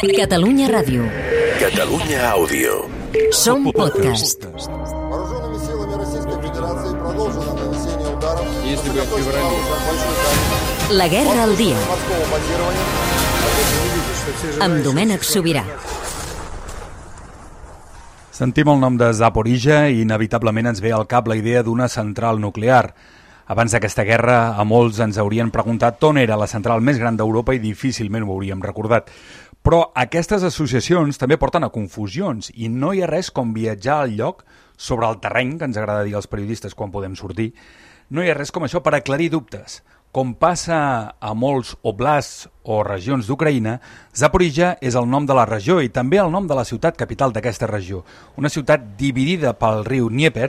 Catalunya Ràdio. Catalunya Àudio. Som podcast. La guerra al dia. Amb Domènec Sobirà. Sentim el nom de Zaporija i inevitablement ens ve al cap la idea d'una central nuclear. Abans d'aquesta guerra, a molts ens haurien preguntat on era la central més gran d'Europa i difícilment ho hauríem recordat. Però aquestes associacions també porten a confusions i no hi ha res com viatjar al lloc sobre el terreny, que ens agrada dir als periodistes quan podem sortir, no hi ha res com això per aclarir dubtes. Com passa a molts oblasts o regions d'Ucraïna, Zaporizhia és el nom de la regió i també el nom de la ciutat capital d'aquesta regió. Una ciutat dividida pel riu Dnieper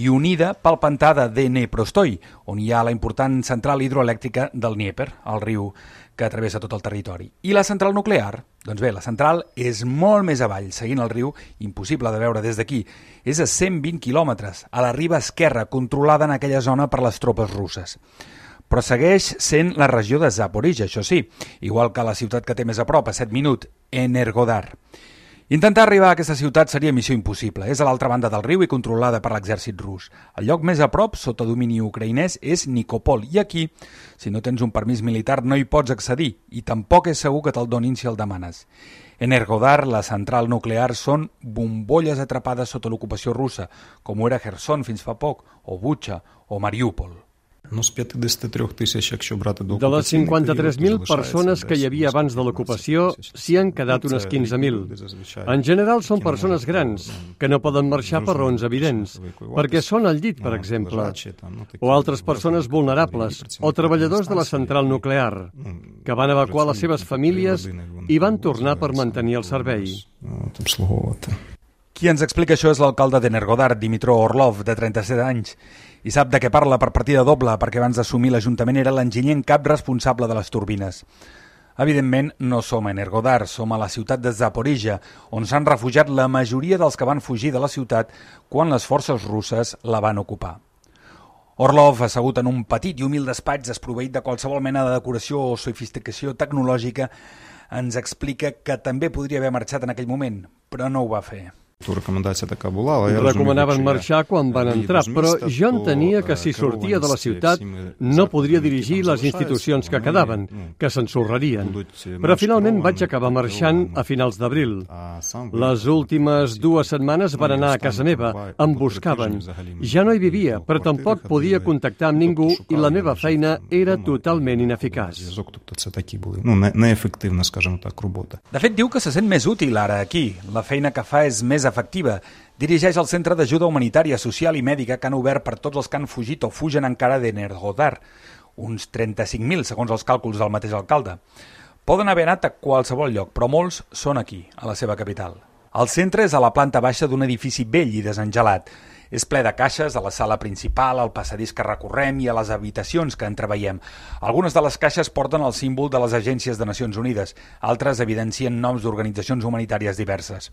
i unida pel pantà de Dneprostoy, on hi ha la important central hidroelèctrica del Dnieper, el riu que travessa tot el territori. I la central nuclear? Doncs bé, la central és molt més avall, seguint el riu, impossible de veure des d'aquí. És a 120 quilòmetres, a la riba esquerra, controlada en aquella zona per les tropes russes però segueix sent la regió de Zaporizhia, això sí, igual que la ciutat que té més a prop, a 7 minuts, Energodar. Intentar arribar a aquesta ciutat seria missió impossible. És a l'altra banda del riu i controlada per l'exèrcit rus. El lloc més a prop, sota domini ucraïnès, és Nikopol. I aquí, si no tens un permís militar, no hi pots accedir. I tampoc és segur que te'l donin si el demanes. Energodar, la central nuclear, són bombolles atrapades sota l'ocupació russa, com ho era Kherson fins fa poc, o Bucha, o Mariupol. Ну, з 53 тисяч, якщо брати до De les окупаційний період, то 53.000 залишається persones que hi десь havia abans de l'ocupació, s'hi han quedat unes 15.000. En general són persones grans, que no poden marxar per raons evidents, perquè són al llit, per exemple, o altres persones vulnerables, o treballadors de la central nuclear, que van evacuar les seves famílies i van tornar per mantenir el servei. Qui ens explica això és l'alcalde de Nergodar, Dimitro Orlov, de 37 anys, i sap de què parla per partida doble, perquè abans d'assumir l'Ajuntament era l'enginyer en cap responsable de les turbines. Evidentment, no som a Energodar, som a la ciutat de Zaporija, on s'han refugiat la majoria dels que van fugir de la ciutat quan les forces russes la van ocupar. Orlov, assegut en un petit i humil despatx desproveït de qualsevol mena de decoració o sofisticació tecnològica, ens explica que també podria haver marxat en aquell moment, però no ho va fer. Tu recomanació de Cabulà... Recomanaven marxar quan van entrar, però jo entenia que si sortia de la ciutat no podria dirigir les institucions que quedaven, que s'ensorrarien. Però finalment vaig acabar marxant a finals d'abril. Les últimes dues setmanes van anar a casa meva, em buscaven. Ja no hi vivia, però tampoc podia contactar amb ningú i la meva feina era totalment ineficaç. De fet, diu que se sent més útil ara aquí. La feina que fa és més efectiva. Dirigeix el Centre d'Ajuda Humanitària, Social i Mèdica que han obert per tots els que han fugit o fugen encara d'Energodar, uns 35.000 segons els càlculs del mateix alcalde. Poden haver anat a qualsevol lloc, però molts són aquí, a la seva capital. El centre és a la planta baixa d'un edifici vell i desengelat. És ple de caixes a la sala principal, al passadís que recorrem i a les habitacions que entreveiem. Algunes de les caixes porten el símbol de les agències de Nacions Unides, altres evidencien noms d'organitzacions humanitàries diverses.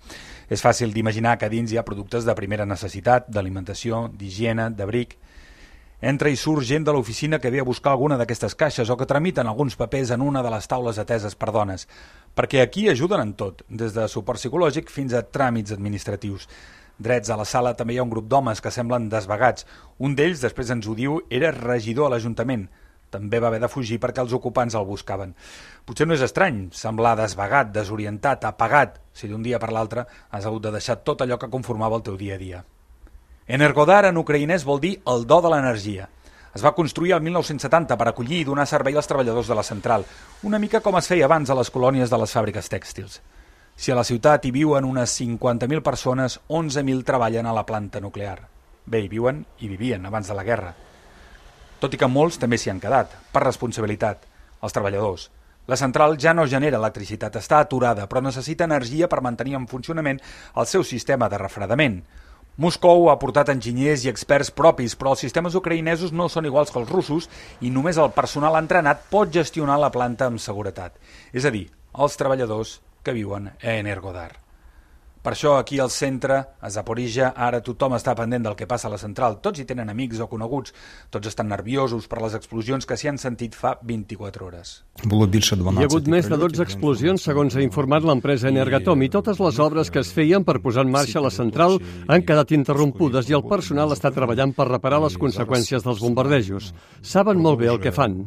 És fàcil d'imaginar que dins hi ha productes de primera necessitat, d'alimentació, d'higiene, d'abric... Entra i surt gent de l'oficina que ve a buscar alguna d'aquestes caixes o que tramiten alguns papers en una de les taules ateses per dones, perquè aquí ajuden en tot, des de suport psicològic fins a tràmits administratius. Drets a la sala també hi ha un grup d'homes que semblen desvagats. Un d'ells, després ens ho diu, era regidor a l'Ajuntament. També va haver de fugir perquè els ocupants el buscaven. Potser no és estrany semblar desvagat, desorientat, apagat, si d'un dia per l'altre has hagut de deixar tot allò que conformava el teu dia a dia. Energodar en ucraïnès vol dir el do de l'energia. Es va construir el 1970 per acollir i donar servei als treballadors de la central, una mica com es feia abans a les colònies de les fàbriques tèxtils. Si a la ciutat hi viuen unes 50.000 persones, 11.000 treballen a la planta nuclear. Bé, hi viuen i vivien abans de la guerra. Tot i que molts també s'hi han quedat, per responsabilitat, els treballadors. La central ja no genera electricitat, està aturada, però necessita energia per mantenir en funcionament el seu sistema de refredament. Moscou ha portat enginyers i experts propis, però els sistemes ucraïnesos no són iguals que els russos i només el personal entrenat pot gestionar la planta amb seguretat. És a dir, els treballadors que viuen a Energodar. Per això aquí al centre, a Zaporizhia, ara tothom està pendent del que passa a la central. Tots hi tenen amics o coneguts. Tots estan nerviosos per les explosions que s'hi han sentit fa 24 hores. Hi ha hagut més de 12 explosions, segons ha informat l'empresa Energatom, i totes les obres que es feien per posar en marxa la central han quedat interrompudes i el personal està treballant per reparar les conseqüències dels bombardejos. Saben molt bé el que fan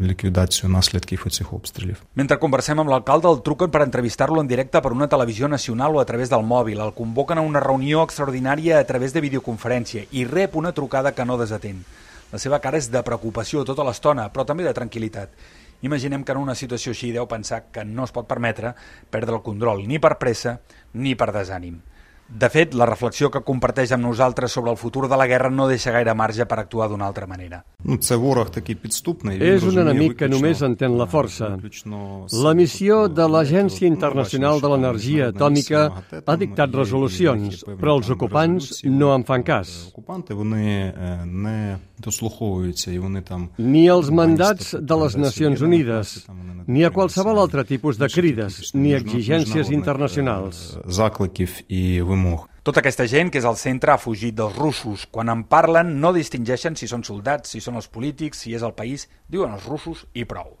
ліквідацію наслідків цих обстрілів. Mentre conversem amb l'alcalde, el truquen per entrevistar-lo en directe per una televisió nacional o a través del mòbil. El convoquen a una reunió extraordinària a través de videoconferència i rep una trucada que no desatén. La seva cara és de preocupació tota l'estona, però també de tranquil·litat. Imaginem que en una situació així deu pensar que no es pot permetre perdre el control ni per pressa ni per desànim. De fet, la reflexió que comparteix amb nosaltres sobre el futur de la guerra no deixa gaire marge per actuar d'una altra manera. És un enemic que només entén la força. La missió de l'Agència Internacional de l'Energia Atòmica ha dictat resolucions, però els ocupants no en fan cas. Ni els mandats de les Nacions Unides, ni a qualsevol altre tipus de crides, ni exigències internacionals. Urmug. Tota aquesta gent que és al centre ha fugit dels russos. Quan en parlen no distingeixen si són soldats, si són els polítics, si és el país. Diuen els russos i prou.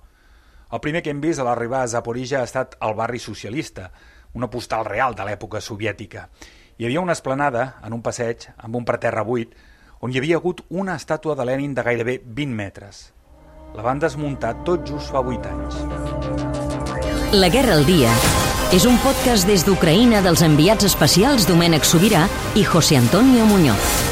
El primer que hem vist a l'arribar a Zaporija ha estat el barri socialista, una postal real de l'època soviètica. Hi havia una esplanada, en un passeig, amb un parterre buit, on hi havia hagut una estàtua de Lenin de gairebé 20 metres. La van desmuntar tot just fa 8 anys. La Guerra al Dia és un podcast des d'Ucraïna dels enviats especials Domènec Sobirà i José Antonio Muñoz.